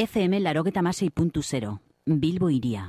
FM larogeta masei puntu zero. Bilbo iria.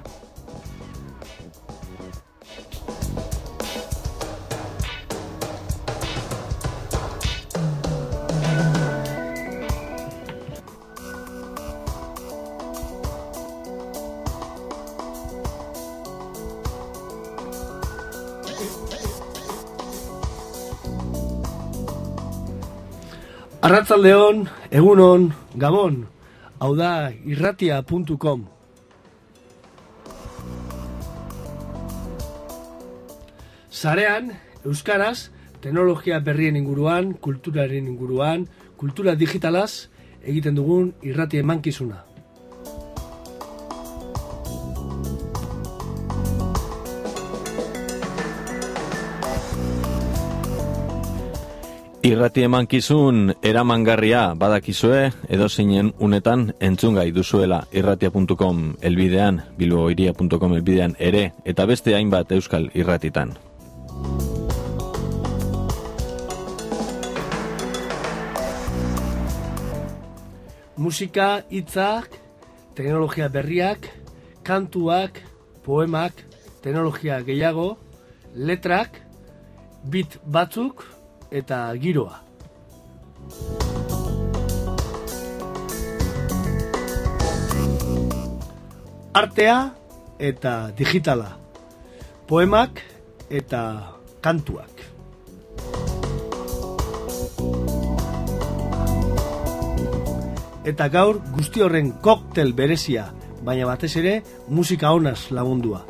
Arratzaldeon, egunon, gabon, hau da irratia.com. Zarean, Euskaraz, teknologia berrien inguruan, kulturaren inguruan, kultura digitalaz, egiten dugun irratia emankizuna. Irrati emankizun eramangarria badakizue edo zeinen unetan entzungai duzuela irratia.com elbidean, bilboiria.com elbidean ere eta beste hainbat euskal irratitan. Musika, hitzak, teknologia berriak, kantuak, poemak, teknologia gehiago, letrak, bit batzuk, eta giroa. Artea eta digitala. Poemak eta kantuak. Eta gaur guzti horren koktel berezia, baina batez ere musika honaz lagundua.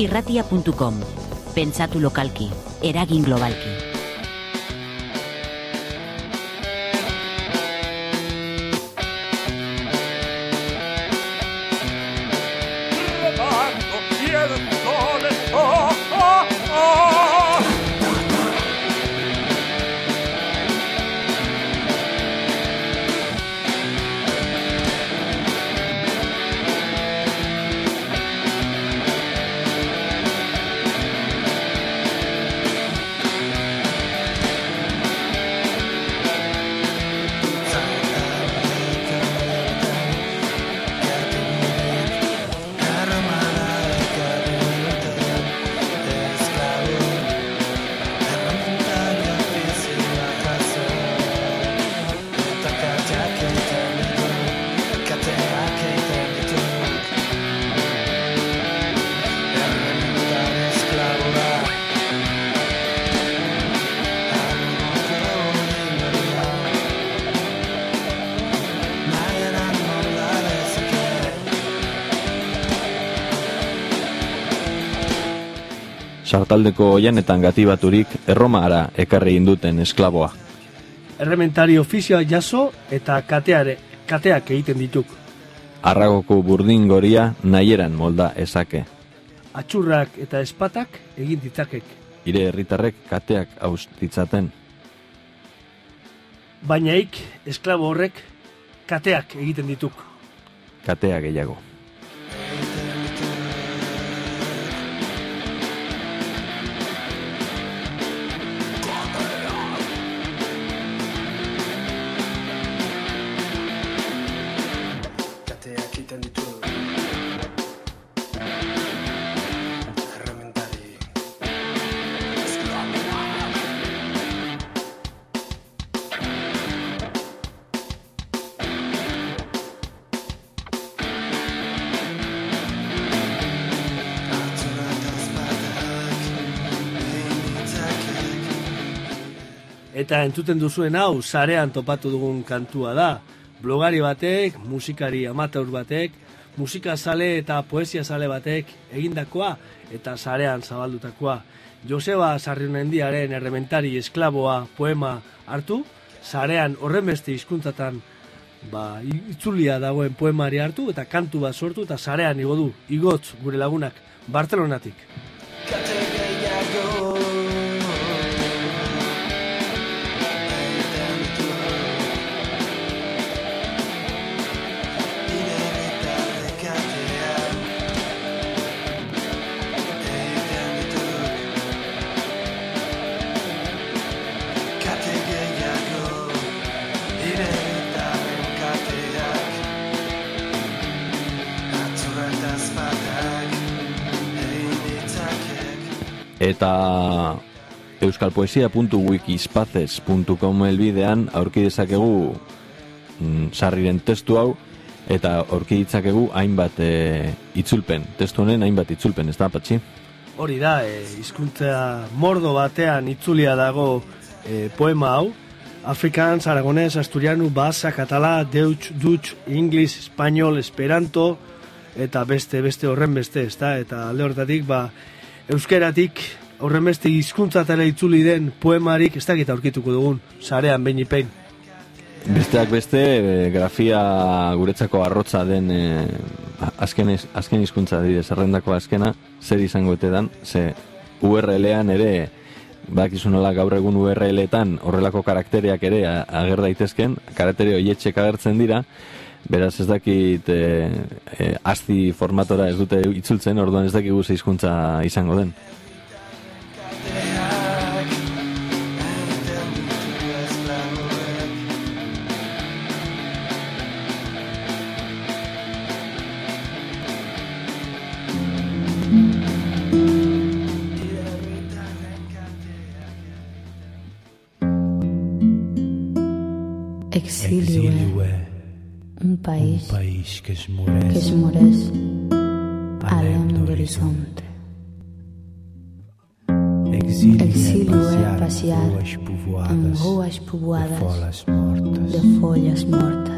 irratia.com. Pentsatu lokalki, eragin globalki. Sartaldeko oianetan gati baturik erromara ekarri induten esklaboa. Errementari ofizioa jaso eta kateare, kateak egiten dituk. Arragoko burdin goria nahieran molda ezake. Atxurrak eta espatak egin ditzakek. Ire herritarrek kateak ditzaten. Baina ik, esklabo horrek, kateak egiten dituk. Katea gehiago. Eta entzuten duzuen hau, sarean topatu dugun kantua da. Blogari batek, musikari amateur batek, musika sale eta poesia sale batek egindakoa eta sarean zabaldutakoa. Joseba Sarrionendiaren errementari esklaboa poema hartu, sarean horren beste hizkuntzatan ba, itzulia dagoen poemari hartu eta kantu bat sortu eta sarean igo du, igotz gure lagunak, Bartelonatik. Eta euskalpoesia.wikispaces.com elbidean aurki dezakegu mm, sarriren testu hau eta aurki ditzakegu hainbat e, itzulpen, testu honen hainbat itzulpen, ez da, patxi? Hori da, e, izkuntza mordo batean itzulia dago e, poema hau, Afrikantz, Aragonez, Asturianu, Basa, Katala, Deutsch, Dutch, Inglis, Espainol, Esperanto, eta beste, beste horren beste, ez da, eta alde horretatik, ba, euskeratik horren beste hizkuntzatara itzuli den poemarik ez dakit aurkituko dugun, sarean behin ipein. Besteak beste, e, grafia guretzako arrotza den e, azken, azken hizkuntza dide zerrendako azkena, zer izango ete dan, ze URL-ean ere, bakizunala gaur egun URL-etan horrelako karakteriak ere ager daitezken, karakterio hietxek agertzen dira, Beraz ez dakit e, e, asti formatora ez dute itzultzen, orduan ez dakik guzti hizkuntza izango den. País, un país que esmorece, que esmorece além do horizonte. Exílio, Exílio é passear ruas povoadas, em ruas povoadas de folhas mortas. De folhas mortas.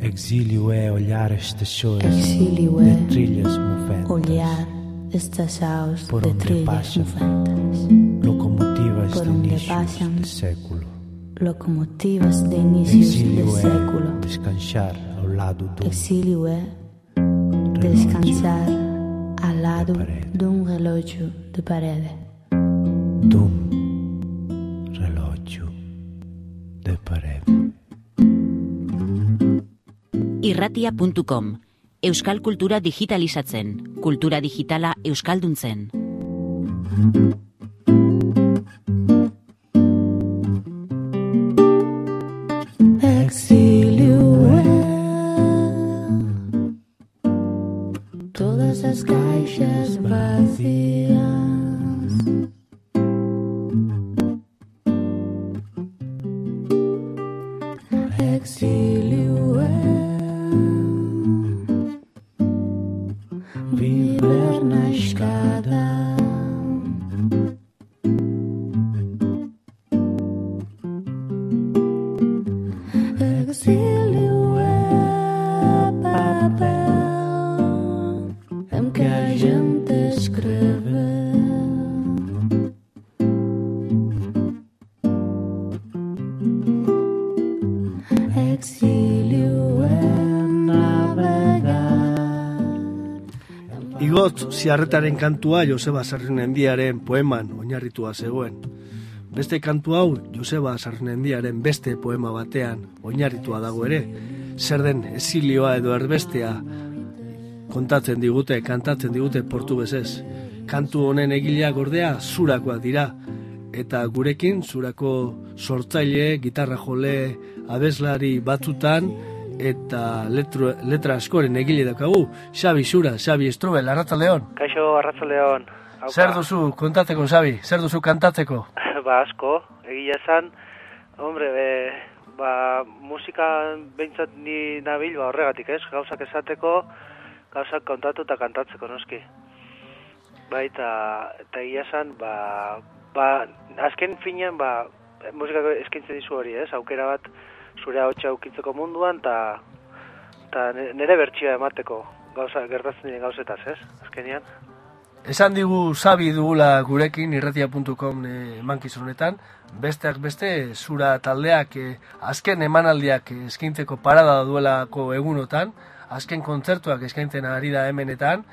Exílio é olhar as estações Exílio é trilhas moventas. olhar estas aos de trilhas moventas, locomotivas de pasan de século. Locomotivas de inicios del século. Descansar al lado de Exilio es descansar al lado de un reloj de pared. De un reloj de pared. Irratia.com Euskal kultura digitalizatzen, kultura digitala euskalduntzen. Igot ziarretaren kantua Joseba Sarrinendiaren poeman oinarritua zegoen. Beste kantu hau Joseba Sarrinendiaren beste poema batean oinarritua dago ere. Zer den esilioa edo erbestea kontatzen digute, kantatzen digute portugesez. Kantu honen egileak ordea zurakoak dira. Eta gurekin zurako sortzaile, gitarra jole, abeslari batzutan eta letro, letra askoren egile daukagu. Xabi Zura, Xabi Estrubel, Arratzaldeon. Kaixo Arratsaldeon. Haupa. Zer duzu kontatzeko, Xabi? Zer duzu kantatzeko? ba asko, egia esan, hombre, be, ba, musika behintzat ni nabil, ba, horregatik, ez? Gauzak esateko, gauzak kontatu eta kantatzeko, noski. Bai, eta, egia esan, ba, ba, azken finean, ba, musika eskaintzen dizu hori, ez? Aukera bat, zure hotxa aukitzeko munduan, eta eta nire bertsioa emateko gauza, gertatzen diren gauzetaz, ez? Azkenean. Esan digu Xabi dugula gurekin irratia.com emankizunetan, besteak beste zura taldeak eh, azken emanaldiak eh, eskaintzeko parada duelako egunotan, azken kontzertuak eskaintzen ari da hemenetan,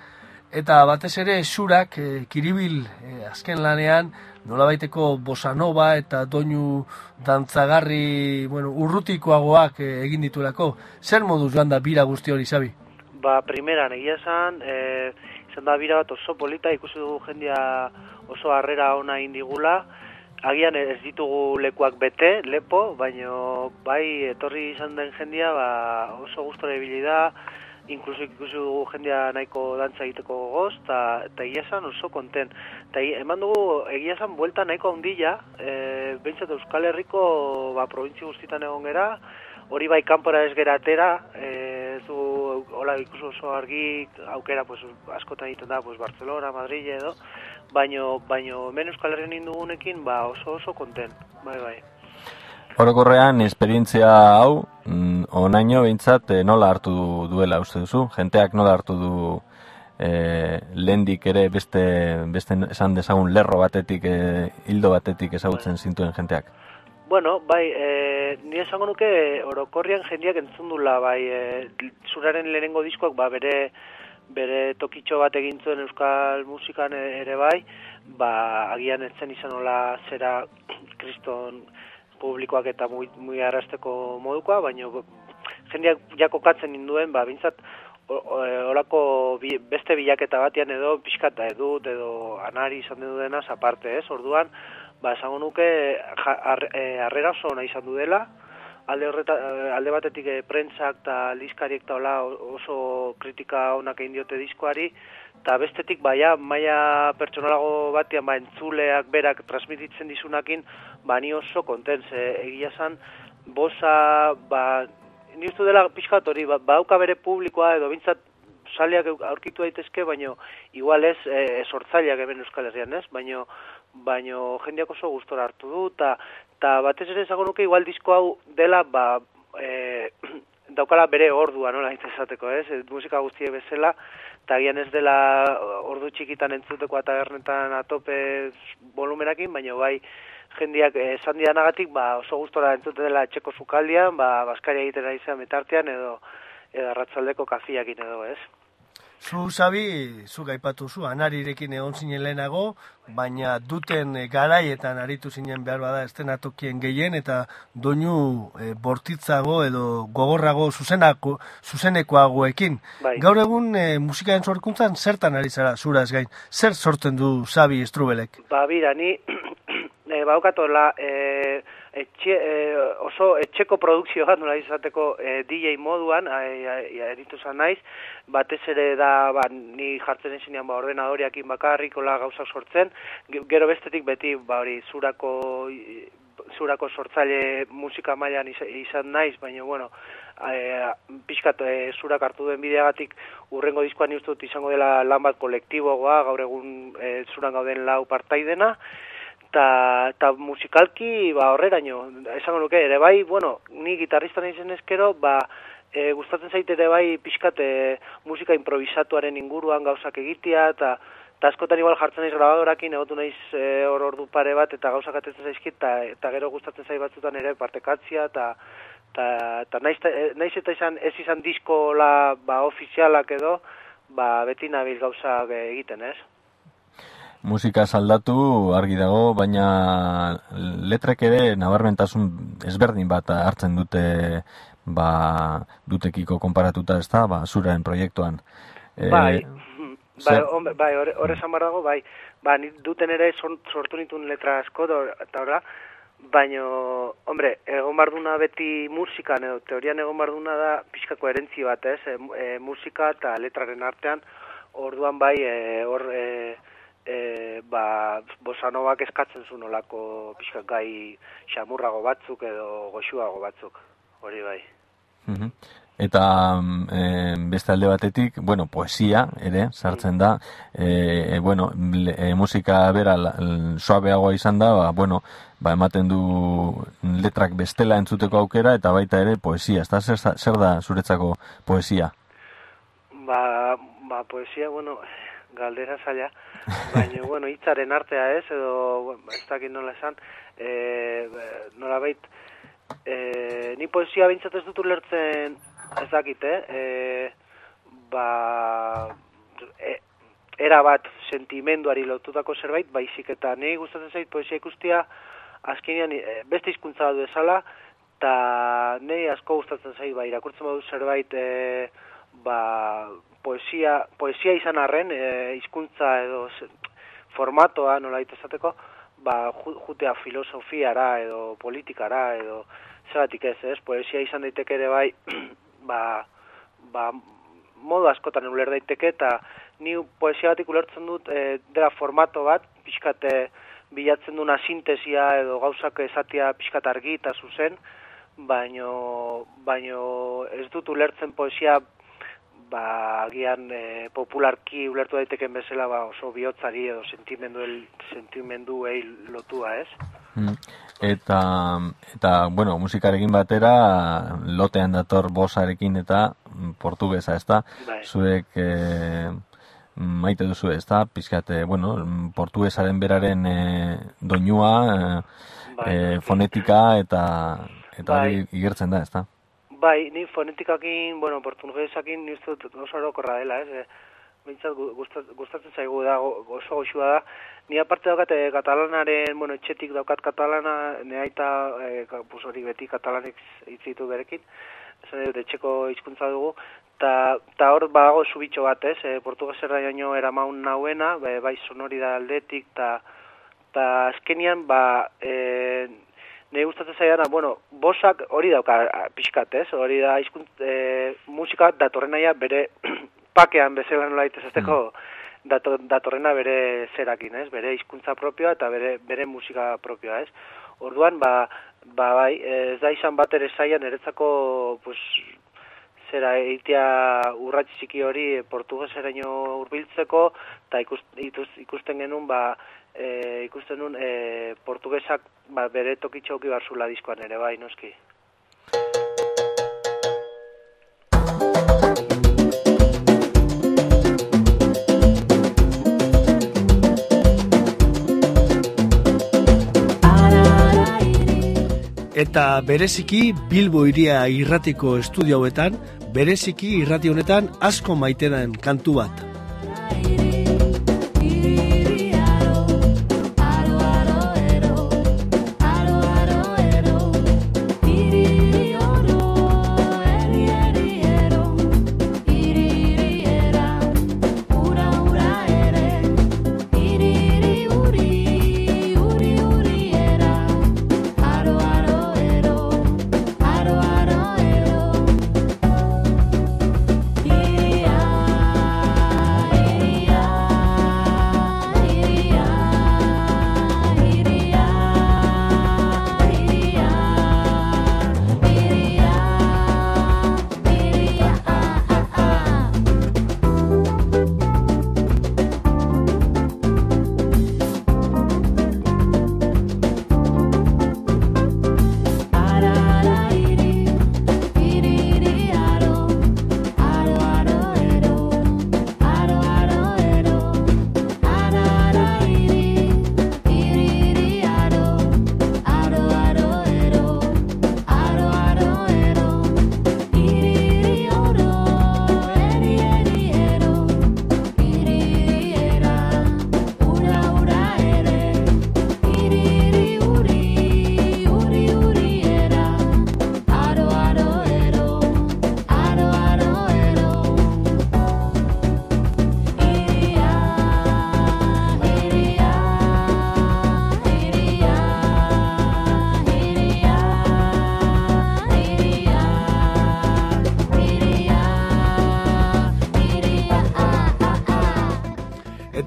eta batez ere zurak eh, kiribil eh, azken lanean nolabaiteko bosanova eta doinu dantzagarri bueno, urrutikoagoak eh, egin dituelako. Zer moduz joan da bira guzti hori, Xabi? Ba, primeran, egia esan, e, izan da bira bat oso polita, ikusi dugu jendia oso harrera ona indigula, agian ez ditugu lekuak bete, lepo, baino bai etorri izan den jendia ba, oso gustora ibili da, inkluso ikusi dugu jendia nahiko dantza egiteko gogoz, eta egia esan oso konten. Eta eman dugu egia esan buelta nahiko handila, e, behintzat Euskal Herriko ba, probintzi guztitan egon gera, hori bai kanpora ez gera atera, e, ez du, hola ikusi oso argi aukera pues, askotan egiten da pues, Barcelona, Madrid edo, baino, baino hemen Euskal Herrian indugunekin ba, oso oso konten, bai bai. Orokorrean, esperientzia hau, mm, onaino behintzat eh, nola hartu du- duela uste duzu? Jenteak nola hartu du eh, lehendik ere beste, beste esan dezagun lerro batetik, eh, hildo batetik ezagutzen zintuen jenteak? Bueno, bai, e, ni esango nuke orokorrian jendiak entzun dula, bai, e, zuraren lehenengo diskoak, ba, bere, bere tokitxo bat egin zuen euskal musikan e- ere bai, ba, agian etzen izan nola zera kriston publikoak eta muy, muy arrasteko modukoa, baina jendeak jakokatzen induen, ba, bintzat, o- o- olako bi, beste bilaketa batean edo pixkat edut edo anari izan dudenaz aparte, ez? Orduan, ba, esango nuke ja, ar, e, harrera oso izan du dela, alde, horreta, eh, alde batetik e, prentsak eta liskariek eta oso kritika onak egin diote diskoari, eta bestetik baia maila pertsonalago batean ba, entzuleak berak transmititzen dizunakin, ba ni oso konten, ze egia esan, bosa, ba, ni uste dela pixkat hori, ba, badauka bere publikoa edo bintzat saliak aurkitu daitezke, baino igual ez e, sortzaileak hemen Euskal Herrian, ez? Baino baino jendeak oso gustora hartu du ta ta batez ere esango nuke igual disko hau dela ba e, daukala bere ordua, nola esateko, ez? E, musika guztie bezala eta gian ez dela ordu txikitan entzuteko eta ernetan atope volumenakin, baina bai jendiak esan dianagatik ba, oso gustora entzute dela etxeko sukaldian, ba, baskaria egiten ari zen metartean edo edo arratzaldeko kafiakin edo, ez? Zu, Sabi, zu gaipatu zu, anarirekin egon zinen lehenago, baina duten garaietan aritu zinen behar bada estenatokien gehien, eta doinu e, bortitzago edo gogorrago zuzenako, zuzenekoagoekin. Bai. Gaur egun e, musikaren sorkuntzan zertan ari zara, zuraz gain? Zer sortzen du Sabi Estrubelek? Ba, bira, ni e, baukatola e, etxe, e, oso etxeko produkzio bat nola izateko e, DJ moduan, eritu zan naiz, batez ere da, ba, ni jartzen ezinean ba, ordenadoriakin bakarrik, ola gauza sortzen, gero bestetik beti, ba, hori, zurako zurako sortzaile musika mailan izan naiz, baina, bueno, e, pixkat e, zurak hartu duen bideagatik urrengo diskoan ustut izango dela lan bat kolektiboa, gaur egun e, zuran gauden lau partaidena, ta, ta musikalki ba horreraino esango nuke ere bai bueno ni gitarrista naizen eskero ba e, gustatzen zait ere bai pixkat e, musika improvisatuaren inguruan gauzak egitea eta ta askotan igual jartzen naiz grabadorakin egotu naiz e, hor ordu pare bat eta gauzak atetzen zaizkit eta, eta gero gustatzen zait batzutan ere partekatzia eta ta, ta naiz, e, naiz eta izan ez izan diskola ba ofizialak edo ba beti nabil gauzak egiten ez musika saldatu argi dago, baina letrek ere nabarmentasun ezberdin bat hartzen dute ba, dutekiko konparatuta ez da, ba, zuraren proiektuan. E, bai, bai, hombre, bai, horre esan dago, bai, ba, duten ere sortu nituen letra asko, eta horra, baina, hombre, egon barduna beti musikan, edo teorian egon barduna da pixka koherentzi bat, ez, e, e, musika eta letraren artean, orduan bai, e, hor, e, e, ba, bosanovak eskatzen zuen olako pixka gai xamurrago batzuk edo goxuago batzuk, hori bai. Mm Eta e, beste alde batetik, bueno, poesia ere sartzen da, e, bueno, e, musika bera suabeagoa izan da, ba, bueno, ba, ematen du letrak bestela entzuteko aukera eta baita ere poesia, ez da, zer, zer da zuretzako poesia? Ba, ba, poesia, bueno, galdera zaila, baina, bueno, hitzaren artea ez, edo, ez dakit nola esan, e, nola bait, e, ni poesia bintzat ez dut ulertzen, ez dakit, eh? E, ba, e, era bat sentimenduari lotutako zerbait, baizik eta nahi gustatzen zait poesia ikustia, azkenean e, beste hizkuntza du esala, eta nahi asko gustatzen zait, ba, irakurtzen badu zerbait, e, ba, poesia, poesia izan arren, e, hizkuntza edo formatoa nola esateko, ba, jutea filosofiara edo politikara edo zeratik ez, ez, poesia izan daiteke ere bai, ba, ba, modu askotan uler daiteke eta ni poesia batik ulertzen dut e, dela formato bat, pixkate bilatzen duna sintesia edo gauzak esatia pixkat argi eta zuzen, baino, baino ez dut ulertzen poesia ba, agian e, popularki ulertu daiteken bezala ba, oso bihotzari edo sentimendu el, sentimendu lotua, ez? Mm. Eta, eta, bueno, musikarekin batera, lotean dator bosarekin eta portugesa, ez da? Bai. Zuek e, maite duzu, ez da? Pizkate, bueno, portugesaren beraren e, doinua, e, fonetika eta eta bai. igertzen da, ez da? Bai, ni fonetikakin, bueno, portugesakin ni uste oso orokorra dela, ez? Eh? Bintzat gustatzen zaigu da, oso goxua da. Ni aparte daukat eh, katalanaren, bueno, etxetik daukat katalana, ne aita, eh, pues hori beti katalanek hitzitu berekin. Esan dut, etxeko hizkuntza dugu. Ta, ta hor badago subitxo bat, ez? Eh, Portugesera jaino eramaun nauena, bai sonori da aldetik, ta, ta azkenian, ba, eh, ne gustatzen zaidana, bueno, bosak hori dauka pixkat, ez? Hori da hizkunt e, musika datorrenaia bere pakean bezala nola daitezesteko mm. datorrena bere zerakin, ez? Bere hizkuntza propioa eta bere bere musika propioa, ez? Orduan, ba, ba bai, ez da izan bat ere zaian eretzako pues, zera eitea urratxi txiki hori portugeseraino hurbiltzeko eta ikusten genuen ba, e, ikusten nun e, portugesak ba, bere tokitxo auki barzula diskoan ere bai, noski. Eta bereziki Bilbo iria irratiko estudio hauetan, bereziki irrati honetan asko maitenan kantu bat.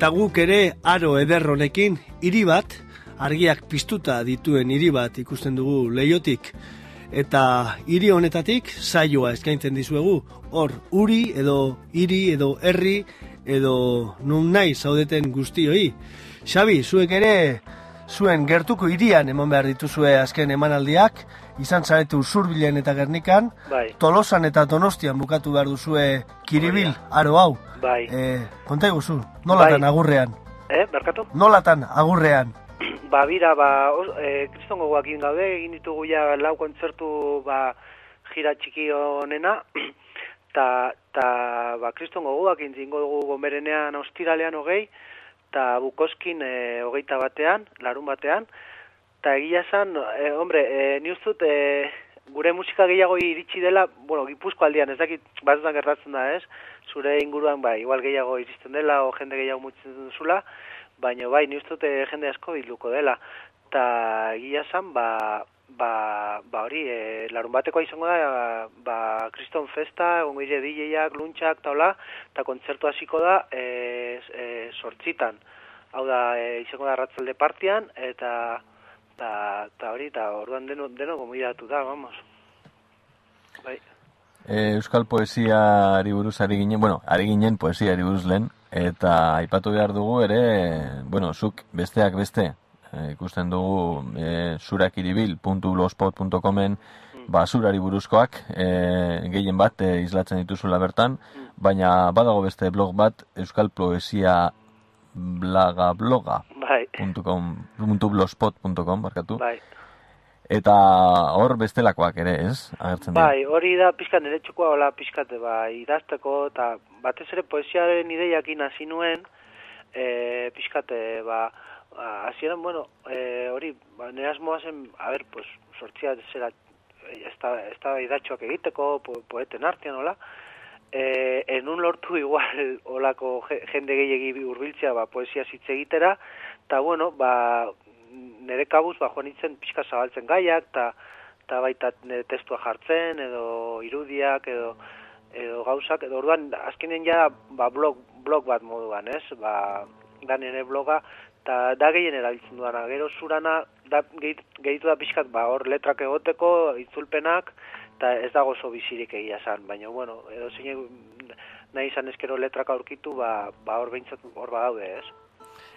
Eta guk ere aro eder honekin hiri bat, argiak piztuta dituen hiri bat ikusten dugu leiotik. Eta hiri honetatik saioa eskaintzen dizuegu, hor uri edo hiri edo herri edo nun nahi zaudeten guztioi. Xabi, zuek ere zuen gertuko hirian eman behar dituzue azken emanaldiak, izan zaretu zurbilen eta gernikan, Bai. tolosan eta donostian bukatu behar duzue kiribil, aro hau. Bai. E, konta eguzu, nolatan Bai. agurrean? Eh, berkatu? Nolatan agurrean? Ba, bira, ba, os- eh, kriston gogoak egin gaude, egin ditugu ja lau kontzertu, ba, jira txiki honena, ta, ta, ba, kriston gogoak egin zingo dugu gomerenean ostiralean hogei, ta bukoskin e, hogeita batean, larun batean, ta egia esan, e, hombre, e, ni ustut, e, gure musika gehiago iritsi dela, bueno, gipuzko aldian, ez dakit, batzutan gertatzen da, ez? Zure inguruan, ba, igual gehiago iristen dela, o jende gehiago mutzen duzula, baina bai, ni uste dut eh, jende asko bilduko dela. Ta egia esan, ba, ba, ba hori, e, larun batekoa izango da, ba, kriston festa, egongo dire DJak, luntxak, eta hola, eta kontzertu hasiko da, e, e, sortzitan. Hau da, e, izango da ratzalde partian, eta, eta, eta hori, eta orduan deno, deno gomidatu da, vamos. Bai. E, Euskal poesiari buruz ari ginen, bueno, ari ginen poesiari buruz lehen, eta aipatu behar dugu ere, bueno, zuk besteak beste, e, ikusten dugu e, surakiribil.blogspot.comen basurari buruzkoak e, gehien bat e, islatzen dituzula bertan, baina badago beste blog bat Euskal Poesia blaga bloga Bai. .blogspot.com barkatu Bai. eta hor bestelakoak ere ez agertzen dira Bai, hori da pixka nire txukoa hola pixkat ba, idazteko, eta batez ere poesiaren ideiakin hasi nuen, e, pixkat, e, ba, hasieran, bueno, e, hori, ba, nire asmoa zen, a ber, pues, sortzia zera, ez da idatxoak egiteko, po, poeten artean, hola, e, enun lortu igual olako je- jende gehiagi hurbiltzea ba, poesia hitz egitera, eta bueno, ba, nire kabuz ba, joan nintzen pixka zabaltzen gaiak, eta eta baita nire testua jartzen, edo irudiak, edo edo gauzak, edo orduan azkenen ja ba, blog, blog bat moduan, ez? Ba, da nire bloga, eta da gehien erabiltzen duana. Gero zurana, da, gehit- gehitu da pixkat, ba, hor letrak egoteko, itzulpenak, eta ez dago oso bizirik egia zan, baina, bueno, edo zein nahi izan ezkero letrak aurkitu, ba, ba hor behintzat hor badaude, ez?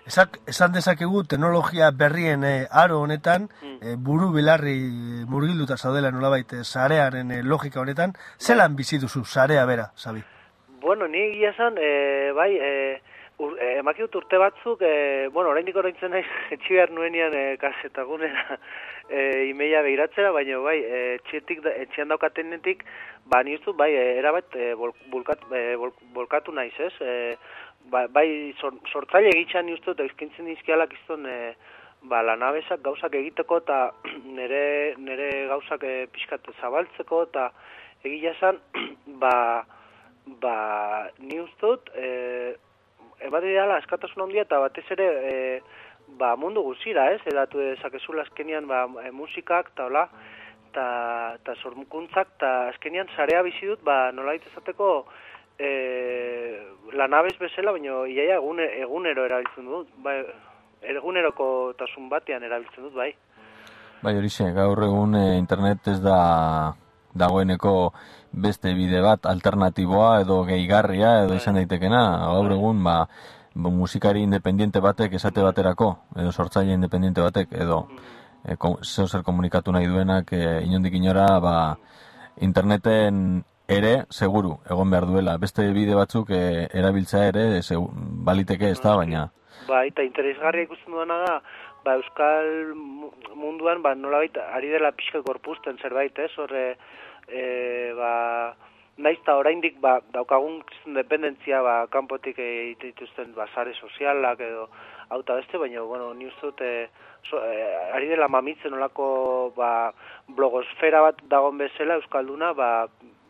Esak, esan dezakegu teknologia berrien eh, aro honetan, eh, buru belarri murgilduta zaudela nolabait eh, sarearen eh, logika honetan, zelan bizi duzu sarea bera, Sabi? Bueno, ni egia esan, e, bai, e, Ur, e, emaki dut urte batzuk, e, bueno, oraindik oraintzen naiz, etxi behar nuenian e, kasetagunera e, imeia behiratzera, baina bai, e, etxetik, da- etxean daukatenetik, ba, ni uste dut, bai, e, erabat e, bulkat, e, bol, bolkatu naiz, ez? E, ba, bai, sor, sortzaile egitxan ni uste dut, euskintzen dizkialak izton, e, ba, lanabesak gauzak egiteko, eta nire, nire gauzak e, pixkat zabaltzeko, eta egia esan, ba, ba, ni uste dut, e, ebate dela askatasun handia eta batez ere e, ba, mundu guzira, ez? Edatu dezakezula azkenian ba, e, musikak eta hola, eta, eta sormukuntzak, eta azkenian sarea bizi dut, ba, nolait ezateko e, lanabez bezala, baina iaia egune, egunero erabiltzen dut, bai, eguneroko tasun batean erabiltzen dut, bai. Bai, horixe, gaur egun eh, internet ez da dagoeneko beste bide bat alternatiboa edo gehigarria edo izan daitekena. Gaur egun, ba, musikari independiente batek esate baterako, edo sortzaile independiente batek, edo e, ko, zeo zer komunikatu nahi duenak e, inondik inora, ba, interneten ere, seguru, egon behar duela. Beste bide batzuk e, erabiltzea ere, segu, baliteke ez da, baina... Bai, eta interesgarria ikusten duena da, ba, Euskal mu- munduan, ba, nolabait, ari dela pixka gorpuzten zerbait, ez, horre, e, ba, naiz eta oraindik ba, daukagun dependentzia ba, kanpotik egiten dituzten ba, sare sozialak edo hau eta beste, baina, bueno, ni uste dut, e, so, e, ari dela mamitzen olako ba, blogosfera bat dagon bezala Euskalduna, ba,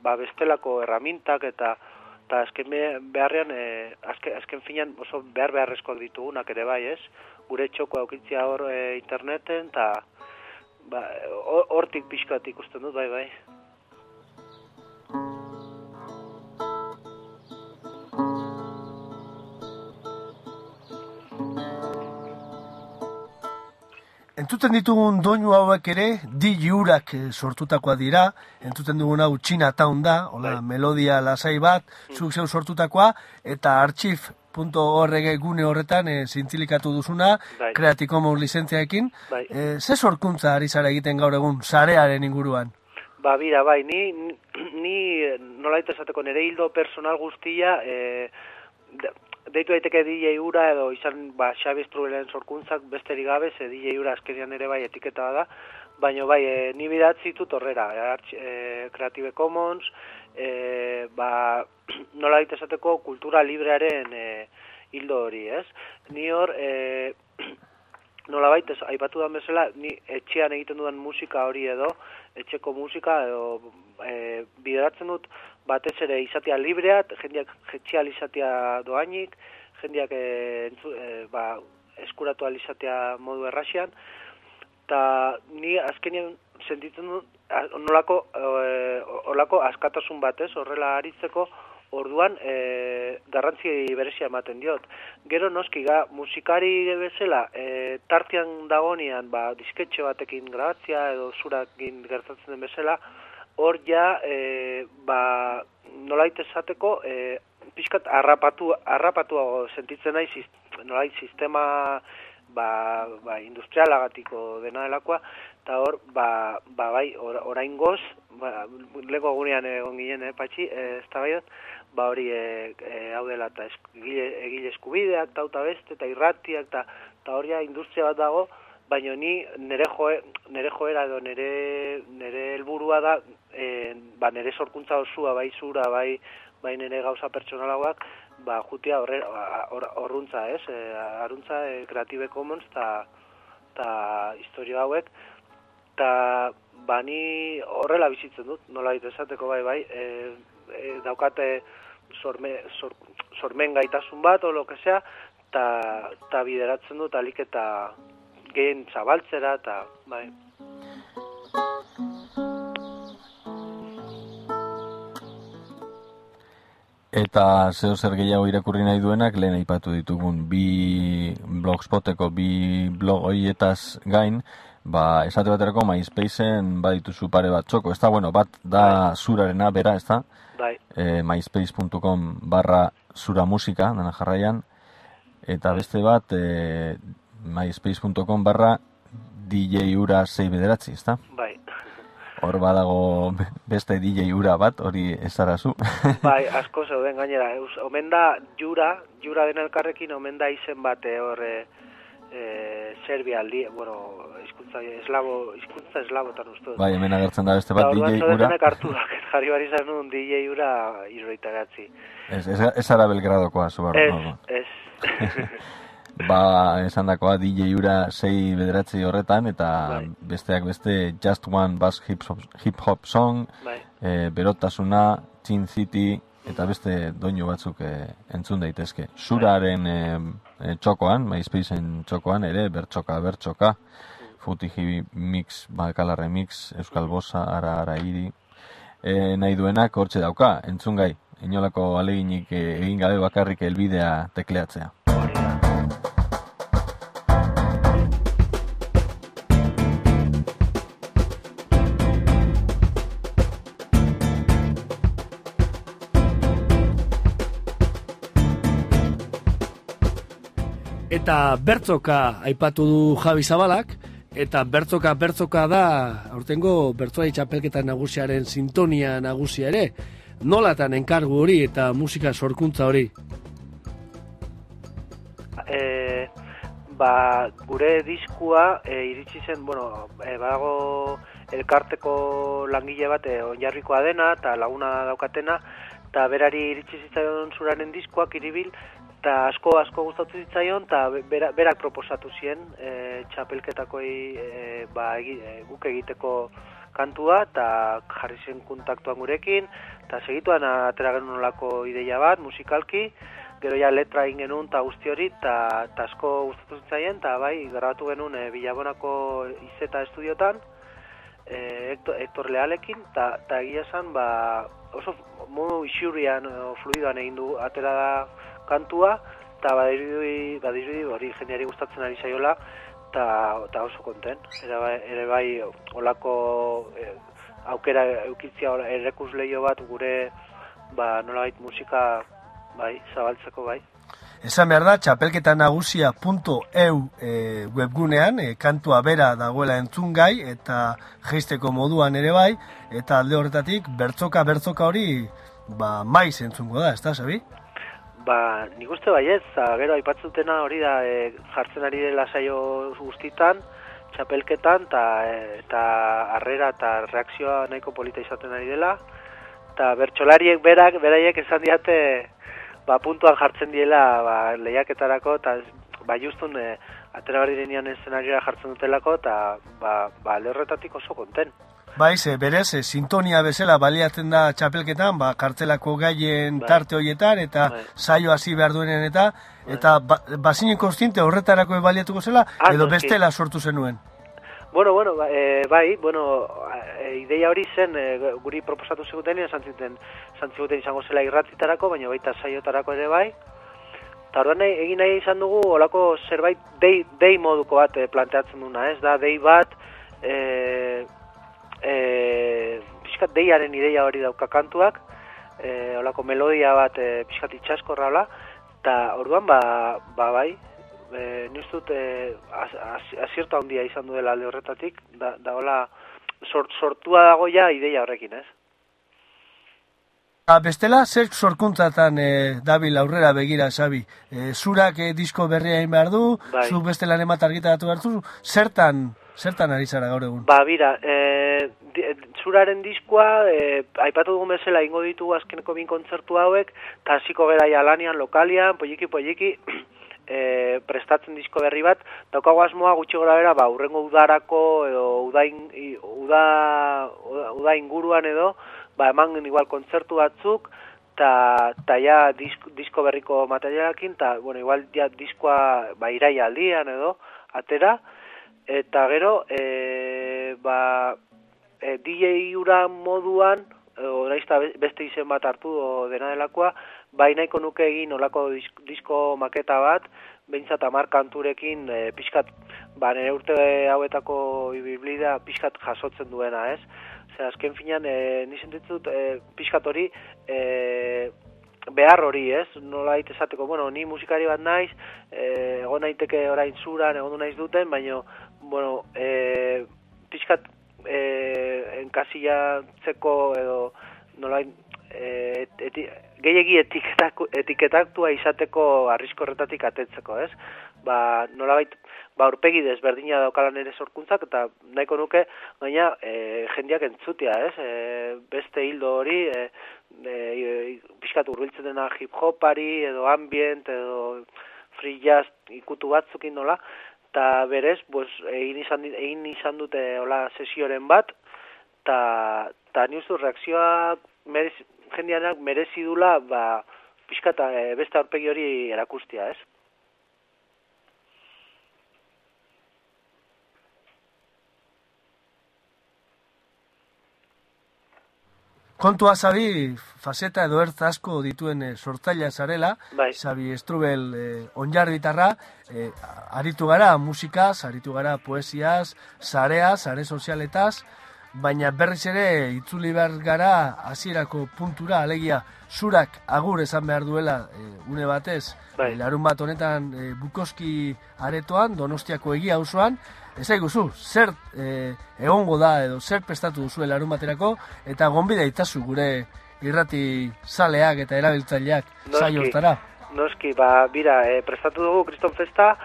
ba bestelako erramintak eta eta azken be- beharrean, e, azken, azken finan oso behar beharrezkoak ditugunak ere bai, ez? Gure txoko aukitzia hor e, interneten, eta ba, hor- hortik pixkat ikusten dut, bai, bai. Entzuten ditugun doinu hauek ere, di jurak eh, sortutakoa dira, entzuten dugun hau China Town da, hola, melodia lasai bat, zuk zeu sortutakoa, eta archive.org gune horretan e, zintzilikatu duzuna, Bai. Creative Commons lizentziaekin. Bai. E, ze sorkuntza ari zara egiten gaur egun, sarearen inguruan? Ba, bira, bai, ni, ni nolait esateko nire hildo personal guztia, e, deitu daiteke DJ ura edo izan ba, Xabi Strubelen sorkuntzak besterik gabe, ze DJ ura azkenean ere bai etiketa da, baina bai, e, ni bidatzi ditut horrera, e, arch- e, Creative Commons, e, ba, nolait esateko kultura librearen e, hildo hori, ez? Ni hor, e, nolabait ez aipatu dan bezala ni etxean egiten dudan musika hori edo etxeko musika edo e, bideratzen dut batez ere izatea libreat, jendeak jetxial izatea doainik, jendeak e, entzu, e, ba, eskuratu alizatea modu errasian, eta ni azkenean sentitzen dut nolako, e, olako askatasun batez, horrela aritzeko, orduan e, garrantzi berezia ematen diot. Gero noski ga musikari bezala e, tartean dagonean ba, disketxe batekin grabatzia edo zurakin gertatzen den bezala, hor ja e, ba, nolait esateko e, pixkat harrapatu, harrapatuago sentitzen nahi sis- nolait sistema ba, ba, industrialagatiko dena delakoa, eta hor, ba, ba bai, or, orain goz, ba, lego gunean egon ginen, eh, patxi, eh, ez ba hori e, e, hau dela, eta egile, egile eskubideak, eta uta beste, eta irratiak, eta, hori industria bat dago, baina ni nere, joe, nere joera edo nere, nere helburua da, e, ba, nere sorkuntza osua, bai zura, bai, bai nere gauza pertsonalagoak, ba, jutia horruntza, ez? E, aruntza e, Creative Commons eta eta historia hauek, eta ba, ni horrela bizitzen dut, nola esateko bai, bai, e, e, daukate sorme, sor, sormen gaitasun bat, o lo que sea, eta ta bideratzen dut alik eta gehien zabaltzera, eta bai. Eta zeo zer gehiago irakurri nahi duenak, lehen aipatu ditugun bi blogspoteko, bi blog hoietaz gain, ba, esate baterako MySpaceen badituzu pare bat txoko, ez da, bueno, bat da zurarena bera, ez da, Bai, e, myspace.com barra zura musika, dena jarraian, eta beste bat, e, myspace.com barra DJ ura 6 bederatzi, ez da? bai. Hor badago beste DJ ura bat, hori ezarazu. bai, asko zeuden gainera. Eus, omen da jura, jura den elkarrekin, omen da izen bat eh, hor e, e, Serbia aldi, bueno, hizkuntza eslabo, hizkuntza eslabotan uste. dut. bai, hemen agertzen da beste bat orduan DJ ura. zaudetenek hartu da, jarri bari izan nuen DJ ura irroita gatzi. Ez, ez, ez ara belgradokoa, zu barro. Ez, no. ez. Ba, esan dakoa DJ ura sei bederatzi horretan, eta Bai. besteak beste Just One Bass Hip Hop, hip -hop Song, bai. e, Berotasuna, Chin City, eta beste doinu batzuk e, entzun daitezke. Suraren e, e, txokoan, MySpaceen txokoan ere, bertxoka, bertxoka, Futiji Mix, Bakalarre Mix, Euskal Bosa, Ara, Ara Iri, e, nahi duenak hortxe dauka, entzun gai, inolako aleginik egin gabe bakarrik helbidea tekleatzea. Eta bertzoka aipatu du Javi Zabalak, eta bertzoka bertzoka da, aurtengo bertzoai txapelketa nagusiaren sintonia nagusia ere, nolatan enkargu hori eta musika sorkuntza hori. E, ba, gure diskua e, iritsi zen, bueno, e, badago elkarteko langile bat e, onjarrikoa dena eta laguna daukatena, eta berari iritsi zitzaion zuraren diskoak iribil, eta asko asko gustatu zitzaion, eta bera, berak proposatu zien e, txapelketakoi e, ba, egi, e, guk egiteko kantua, eta jarri zen kontaktuan gurekin, eta segituan atera genuen olako ideia bat, musikalki, gero ja letra egin genuen eta guzti hori, eta asko gustatu zitzaien, eta bai, grabatu genuen e, Bilabonako izeta estudiotan, e, Hector, Hector Lealekin, eta egia esan, ba, oso modu isurian, o, fluidoan egin du, atera da kantua, eta badirudi, badirudi hori jendeari gustatzen ari zaiola, eta, oso konten. Ere bai, ere bai olako e, aukera eukitzia errekus leio bat gure ba, nolabait musika bai, zabaltzeko bai. Esan behar da, txapelketa nagusia.eu e, webgunean, e, kantua bera dagoela entzungai, eta geisteko moduan ere bai, eta alde horretatik, bertzoka bertzoka hori, ba, maiz entzungo da, ez da, Sabi? Ba, nik uste baiez, gero aipatzutena hori da e, jartzen ari dela saio guztitan, txapelketan, eta eta harrera eta reakzioa nahiko polita izaten ari dela, eta bertsolariek berak, beraiek esan diate, ba, puntuan jartzen diela ba, lehiaketarako, eta ba, justun e, atera eszenariora jartzen dutelako, eta ba, ba, alde horretatik oso konten. Bai, ze, berez, e, sintonia bezala baliatzen da txapelketan, ba, kartzelako gaien Bai. tarte horietan, eta Bai. saio hasi behar duenen eta, eta ba, bazinen konstiente horretarako baliatuko zela, Ah, edo bestela sortu zenuen. Bueno, bueno, e, bai, bueno, e, ideia hori zen e, guri proposatu ziguten, esan zuten, ziguten izango zela irratitarako, baina baita saiotarako ere bai. Eta orduan egin nahi izan dugu olako zerbait dei, dei moduko bat e, planteatzen duna, ez da, dei bat, e, e, pixkat deiaren ideia hori dauka kantuak, e, olako melodia bat e, pixkat itxaskorra hola, eta orduan ba, ba bai, e, ni uste dut e, az, az, handia izan duela alde horretatik, da, da hola sort, sortua dago ja ideia horrekin, ez? Ba, bestela, zer sorkuntzatan e, dabil aurrera begira, Sabi? E, zurak e, disko berria egin behar du, Bai. zuk beste lan emat argitaratu behar du, zertan, zertan ari zara gaur egun? Ba, bira, e, di, zuraren diskoa, e, aipatu dugun bezala ingo ditugu azkeneko bin kontzertu hauek, eta hasiko gara ja lanian, lokalian, polliki, polliki, e, prestatzen disko berri bat, daukago asmoa gutxi gora bera, ba, urrengo udarako, edo udain, uda, uda, uda inguruan edo, ba, eman igual kontzertu batzuk, eta ta ja disko, disko berriko materialakin, eta, bueno, igual ja diskoa, ba, iraia aldian edo, atera, eta gero, e, ba, e, DJ ura moduan, o naizta be- beste izen bat hartu o dena delakoa, bai nahiko nuke egin olako disk, disko maketa bat, behintzat amar kanturekin e, pixkat, ba, nire urte hauetako ibiblida pixkat jasotzen duena, ez? Zer, azken finean, e, ni sentitzen dut, e, pixkat hori, e, behar hori, ez? Nola esateko, bueno, ni musikari bat naiz, e, egon naiteke orain zuran, egon du naiz duten, baino, bueno, e, pixkat e, enkasilatzeko edo nolain e, eti, gehiegi etiketatua izateko arriskorretatik atetzeko, ez? Ba, nolabait, ba, urpegi desberdina daukala nire sorkuntzak, eta nahiko nuke, gaina, e, jendiak entzutia, ez? E, beste hildo hori, e, e, pixkat urbiltzen dena hip-hopari, edo ambient, edo free jazz ikutu batzukin nola, eta berez, pues, egin, izan, egin izan dute hola sesioren bat, eta ta niuzu reakzioak merez, jendianak merezi dula, ba, pixkata e, beste aurpegi hori erakustia, ez? Kontua zabi, faseta edo ertz asko dituen e, sortzailea zarela, Bai. zabi estrubel e, onjarritarra, e, aritu gara musikaz, aritu gara poesiaz, zareaz, zare sozialetaz, baina berriz ere itzuli behar gara hasierako puntura, alegia zurak agur esan behar duela e, une batez, Bai. larun bat honetan e, Bukoski aretoan, Donostiako egia auzoan, Ez zu, zer e, egongo da edo zer prestatu duzu larun baterako eta gonbida itazu gure irrati saleak eta erabiltzaileak saio hortara. Noski, ba, bira, e, prestatu dugu Kriston Festa,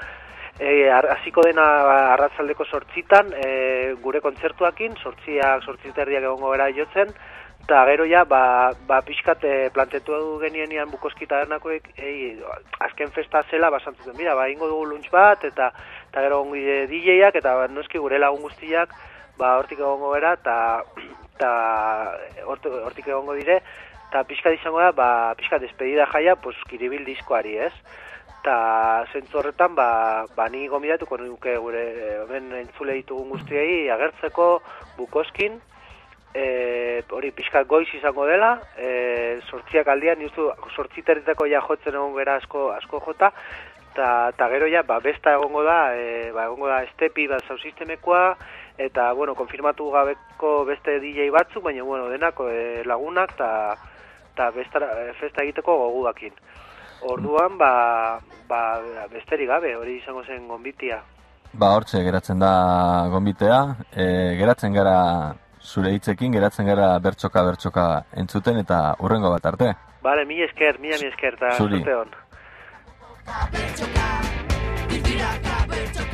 e, hasiko dena ba, arratzaldeko sortzitan, e, gure kontzertuakin, sortziak, sortziterriak egongo gara jotzen, eta gero ja, ba, ba pixkat e, plantetu genienian bukoskita ernakoek, e, azken festa zela, basantzuten, bira, ba, ingo dugu lunch bat, eta eta gero ongi DJak eta noski gure lagun guztiak ba hortik egongo eta eta hortik egongo dire eta pixka izango da ba pixka despedida jaia pues kiribil diskoari, ez? Ta zentzu horretan ba ba ni gomidatuko nuke gure hemen entzule ditugun guztiei agertzeko bukoskin e, hori pixka goiz izango dela, e, sortziak aldian, nizu, sortziteritako ja jotzen egon gara asko, asko jota, eta ta gero ja ba besta egongo da e, ba egongo da estepi bat zau sistemekoa eta bueno konfirmatu gabeko beste DJ batzuk baina bueno denako e, lagunak ta ta besta festa egiteko goguakin orduan ba ba besterik gabe hori izango zen gonbitia ba hortze geratzen da gonbitea. E, geratzen gara zure hitzekin geratzen gara bertsoka bertsoka entzuten eta urrengo bat arte. Vale, mi esker, mi esker, eta Zuri. Xuxurlaka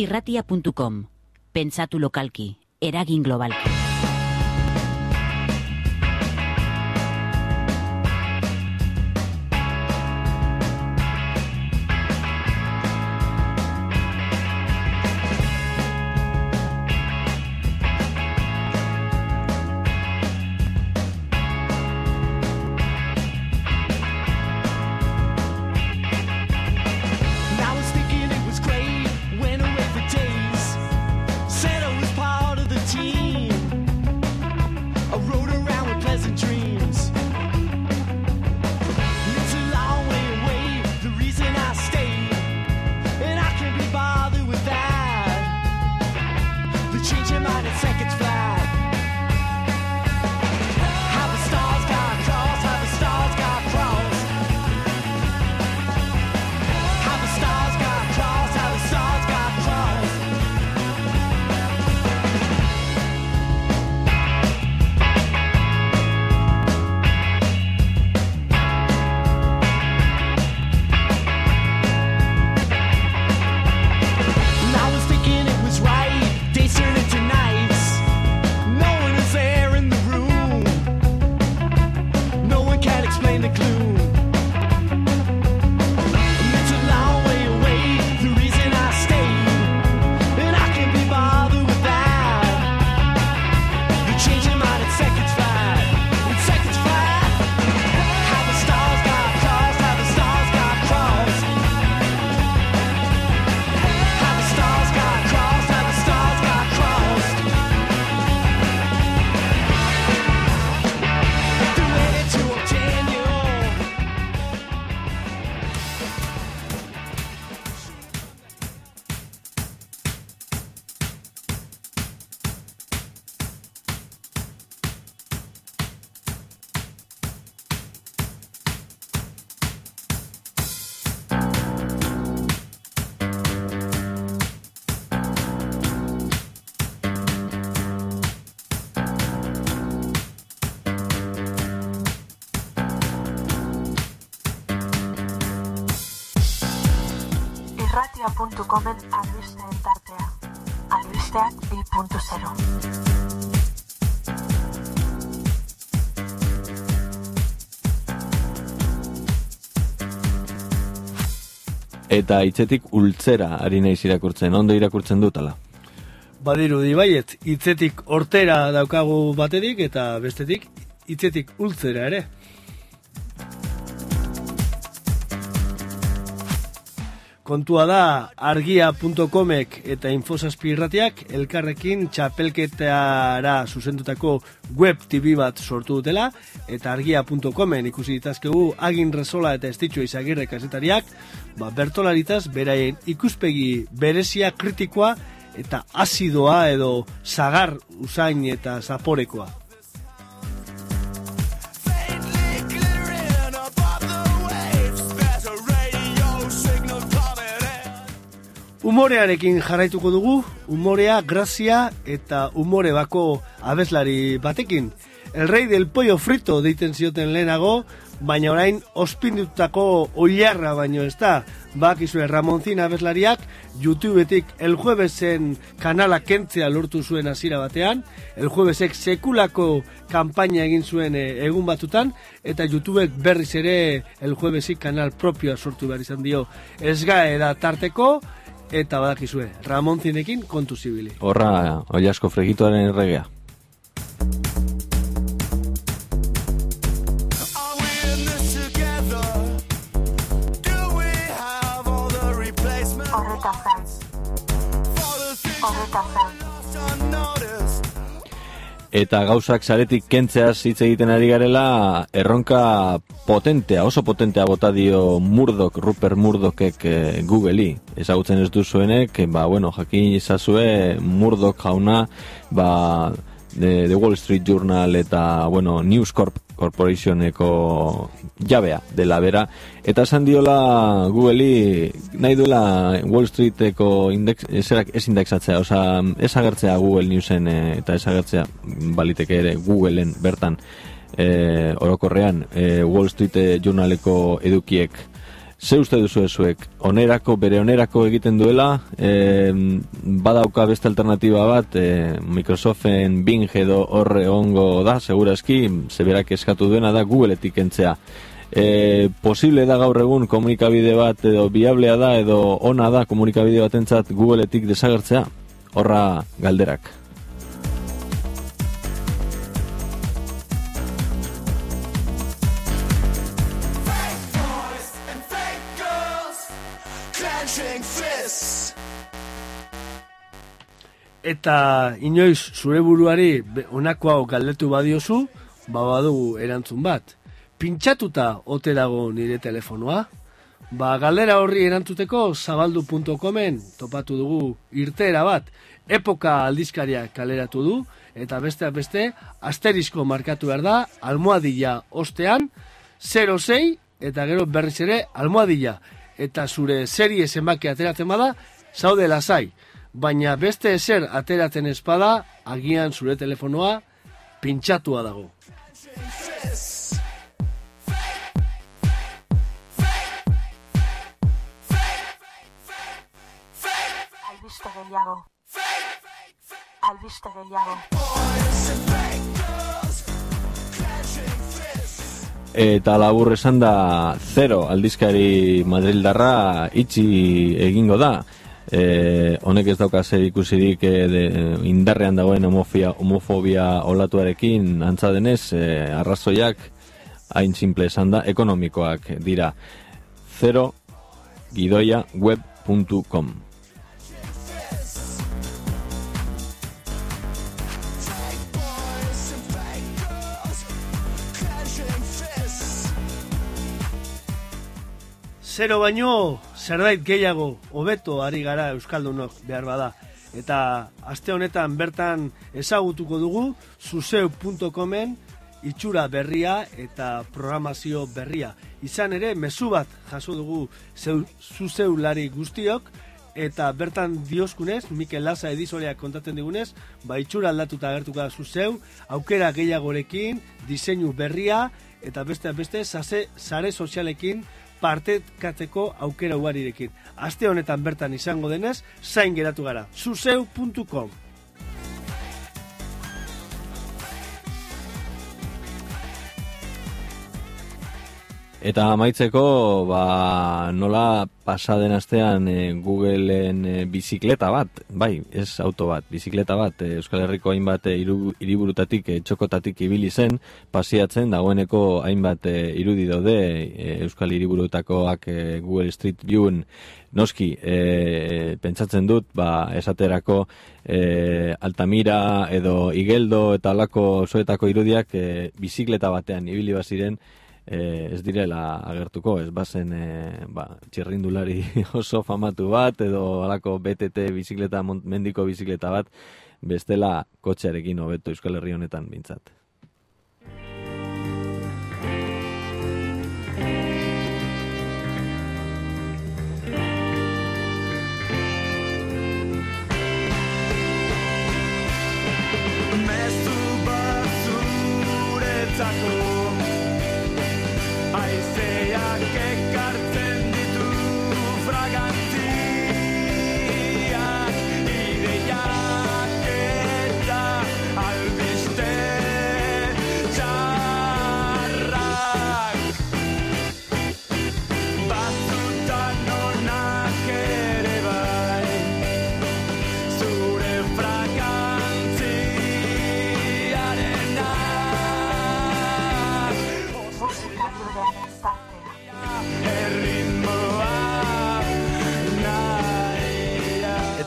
irratia.com. Pentsatu lokalki, eragin globalki. Change your mind and say. Albisteen tartea. Albisteak 2.0. Eta hitzetik ultzera ari naiz irakurtzen, ondo irakurtzen dutala. Badiru dibaiet, hitzetik hortera daukagu baterik eta bestetik hitzetik ultzera ere. Kontua da argia.comek eta infosazpi irratiak elkarrekin txapelketara zuzendutako web TV bat sortu dutela eta argia.comen ikusi ditazkegu agin resola eta estitxo izagirre kasetariak ba, bertolaritaz beraien ikuspegi berezia kritikoa eta azidoa edo sagar usain eta zaporekoa. Umorearekin jarraituko dugu, umorea, grazia eta umore bako abeslari batekin. El rey del pollo frito deiten zioten lehenago, baina orain ospindutako oilarra baino ez da. Bakizue Ramonzin abeslariak YouTubetik el juevesen kanala kentzea lortu zuen hasiera batean, el juevesek sekulako kanpaina egin zuen eh, egun batutan, eta YouTubek berriz ere el juevesik kanal propioa sortu behar izan dio. Ez da tarteko, Eta badakizue, Ramon Zinekin kontu zibili. Horra, oiasko fregituaren erregea. Horretaz gain. Horretaz gain. Eta gauzak saretik kentzeaz hitz egiten ari garela, erronka potentea, oso potentea bota dio Murdoch, Rupert Murdochek eh, Google'i. Ezagutzen ez duzuenek, ba, bueno, jakin izazue Murdoch jauna, ba, de, de Wall Street Journal eta, bueno, News Corp Corporationeko jabea dela bera. Eta esan diola Google'i nahi duela Wall Streeteko index, ezerak, ez indexatzea, oza, ez agertzea Google Newsen eh, eta ez agertzea baliteke ere Googleen bertan eh, orokorrean eh, Wall Street Journaleko edukiek Ze uste duzu ezuek, onerako, bere onerako egiten duela, e, badauka beste alternatiba bat, e, Microsoften Bing edo horre ongo da, seguraski, zeberak eskatu duena da Googleetik entzea. E, posible da gaur egun komunikabide bat edo biablea da edo ona da komunikabide batentzat Googleetik desagertzea? Horra galderak. Eta inoiz zure buruari honako hau galdetu badiozu, ba badugu erantzun bat. Pintxatuta ote dago nire telefonoa? Ba galdera horri erantzuteko zabaldu.comen topatu dugu irteera bat. Epoka aldizkaria kaleratu du, eta besteak beste, asterisko markatu behar da, almohadilla ostean, 06 eta gero berriz ere almohadilla. Eta zure serie zenbaki ateratzen bada, zaude lasai. Baina beste ezer ateratzen espada, agian zure telefonoa pintxatua dago. Albiste gehiago. Albiste gehiago. eta labur esan da zero aldizkari Madrildarra itxi egingo da. E, honek ez dauka zer ikusirik e, de, indarrean dagoen homofia, homofobia olatuarekin antza denez, e, arrazoiak hain simple esan da, ekonomikoak dira. Zero gidoia web.com Zero baino, zerbait gehiago, hobeto ari gara Euskaldunok behar bada. Eta aste honetan bertan ezagutuko dugu, zuzeu.comen itxura berria eta programazio berria. Izan ere, mezu bat jaso dugu zeu, zuzeulari guztiok, eta bertan dioskunez, Mikel Laza edizoreak kontatzen digunez, ba itxura aldatuta agertuko da zuzeu, aukera gehiagorekin, diseinu berria, eta beste beste sare, sare sozialekin partekatzeko aukera ugarirekin. Aste honetan bertan izango denez, zain geratu gara. zuzeu.com Eta amaitzeko, ba, nola pasaden astean e, Googleen e, bizikleta bat, bai, ez auto bat, bizikleta bat, e, Euskal Herriko hainbat e, iru, iriburutatik, e, txokotatik ibili zen, pasiatzen, dagoeneko hainbat e, irudi daude e, Euskal Hiriburutakoak e, Google Street Viewen noski, e, pentsatzen dut, ba, esaterako e, Altamira edo Igeldo eta alako soetako irudiak e, bizikleta batean ibili baziren, e, ez direla agertuko, ez bazen e, ba, txirrindulari oso famatu bat, edo alako BTT bizikleta, mendiko bizikleta bat, bestela kotxearekin hobeto Euskal Herri honetan bintzat.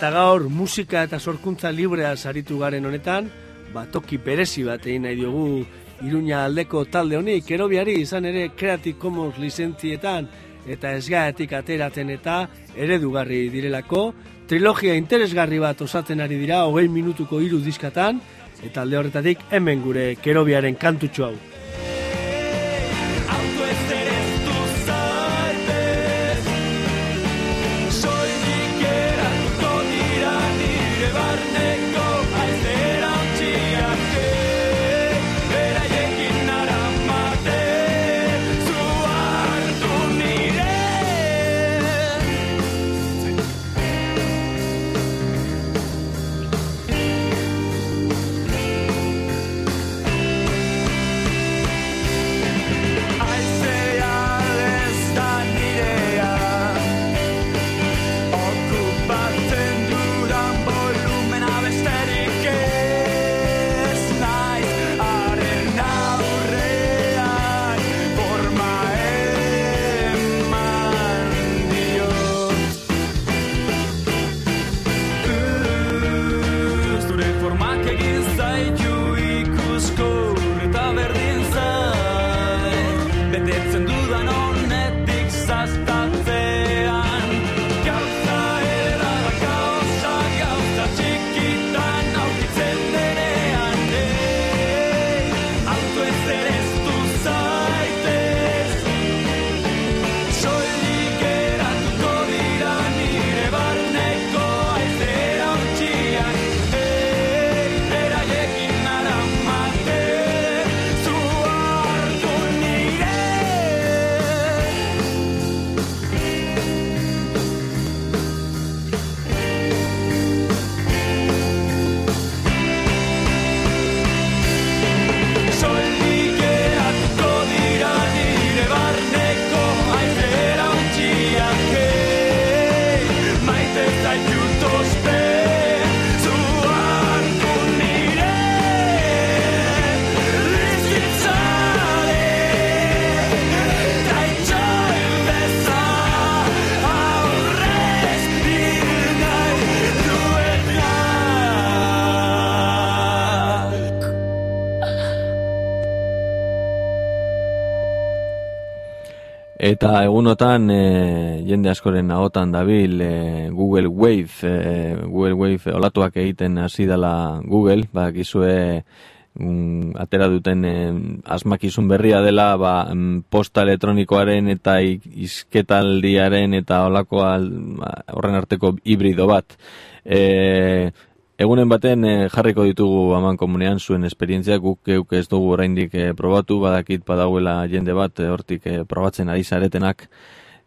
Eta gaur musika eta sorkuntza librea saritu garen honetan, ba, toki berezi bat egin nahi diogu Iruña aldeko talde honi, kerobiari izan ere Creative Commons lizentzietan eta esgaetik ateratzen eta eredugarri direlako, trilogia interesgarri bat osatzen ari dira, hogei minutuko hiru diskatan, eta alde horretatik hemen gure kerobiaren kantutxo hau. Eta egunotan e, jende askoren ahotan dabil e, Google Wave, e, Google Wave olatuak egiten hasi dela Google, bakizue mm, atera duten e, asmakizun berria dela ba, mm, posta elektronikoaren eta izketaldiaren eta olako al, ba, horren arteko hibrido bat. E, Egunen baten eh, jarriko ditugu aman komunean zuen esperientzia guk geuk ez dugu oraindik eh, probatu, badakit badauela jende bat eh, hortik eh, probatzen ari zaretenak.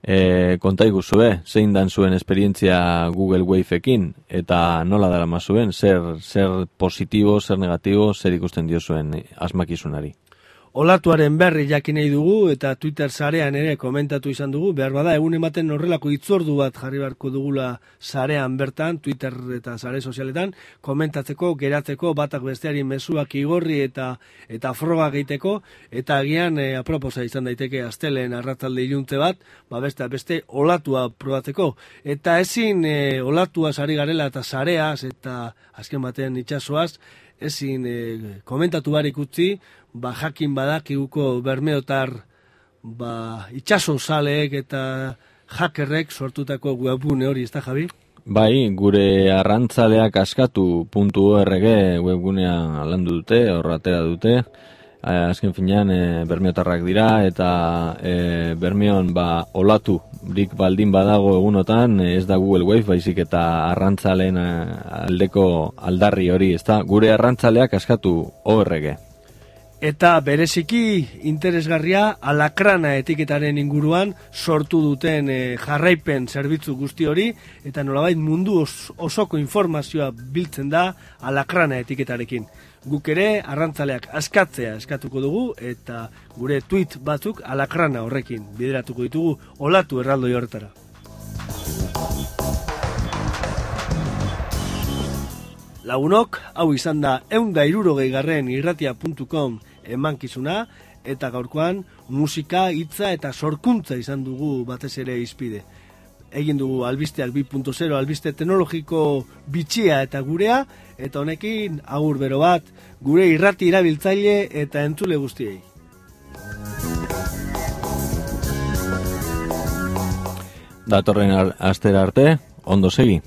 E, konta iguzue, zein dan zuen esperientzia Google Waveekin eta nola dara zuen, zer, zer positibo, zer negatibo, zer ikusten dio zuen asmakizunari. Olatuaren berri jakin nahi dugu eta Twitter sarean ere komentatu izan dugu, behar bada egun ematen horrelako itzordu bat jarri beharko dugula sarean bertan, Twitter eta sare sozialetan, komentatzeko, geratzeko, batak besteari mezuak igorri eta eta froga egiteko, eta agian e, aproposa izan daiteke astelen arratzalde iluntze bat, ba beste, beste olatua probatzeko. Eta ezin e, olatua sari garela eta sareaz eta azken baten itxasoaz, ezin e, komentatu barik utzi, ba jakin badakiguko bermeotar ba itxaso zaleek eta hackerrek sortutako webgune hori, ez da Javi? Bai, gure arrantzaleak askatu.org webgunea landu dute, horra atera dute. Eh, azken finean e, bermiotarrak dira eta e, bermion ba olatu rik baldin badago egunotan ez da Google Wave baizik eta arrantzaleen aldeko aldarri hori, ezta? Gure arrantzaleak askatu ORG. Eta bereziki interesgarria alakrana etiketaren inguruan sortu duten eh, jarraipen zerbitzu guzti hori eta nolabait mundu os, osoko informazioa biltzen da alakrana etiketarekin. Guk ere arrantzaleak askatzea eskatuko dugu eta gure tweet batzuk alakrana horrekin bideratuko ditugu olatu erraldoi horretara. Lagunok, hau izan da eunda irurogei garren irratia.com emankizuna, eta gaurkoan musika, hitza eta sorkuntza izan dugu batez ere izpide. Egin dugu albisteak 2.0 albiste teknologiko bitxia eta gurea, eta honekin agur bero bat gure irrati irabiltzaile eta entzule guztiei. Datorren astera arte, ondo segi.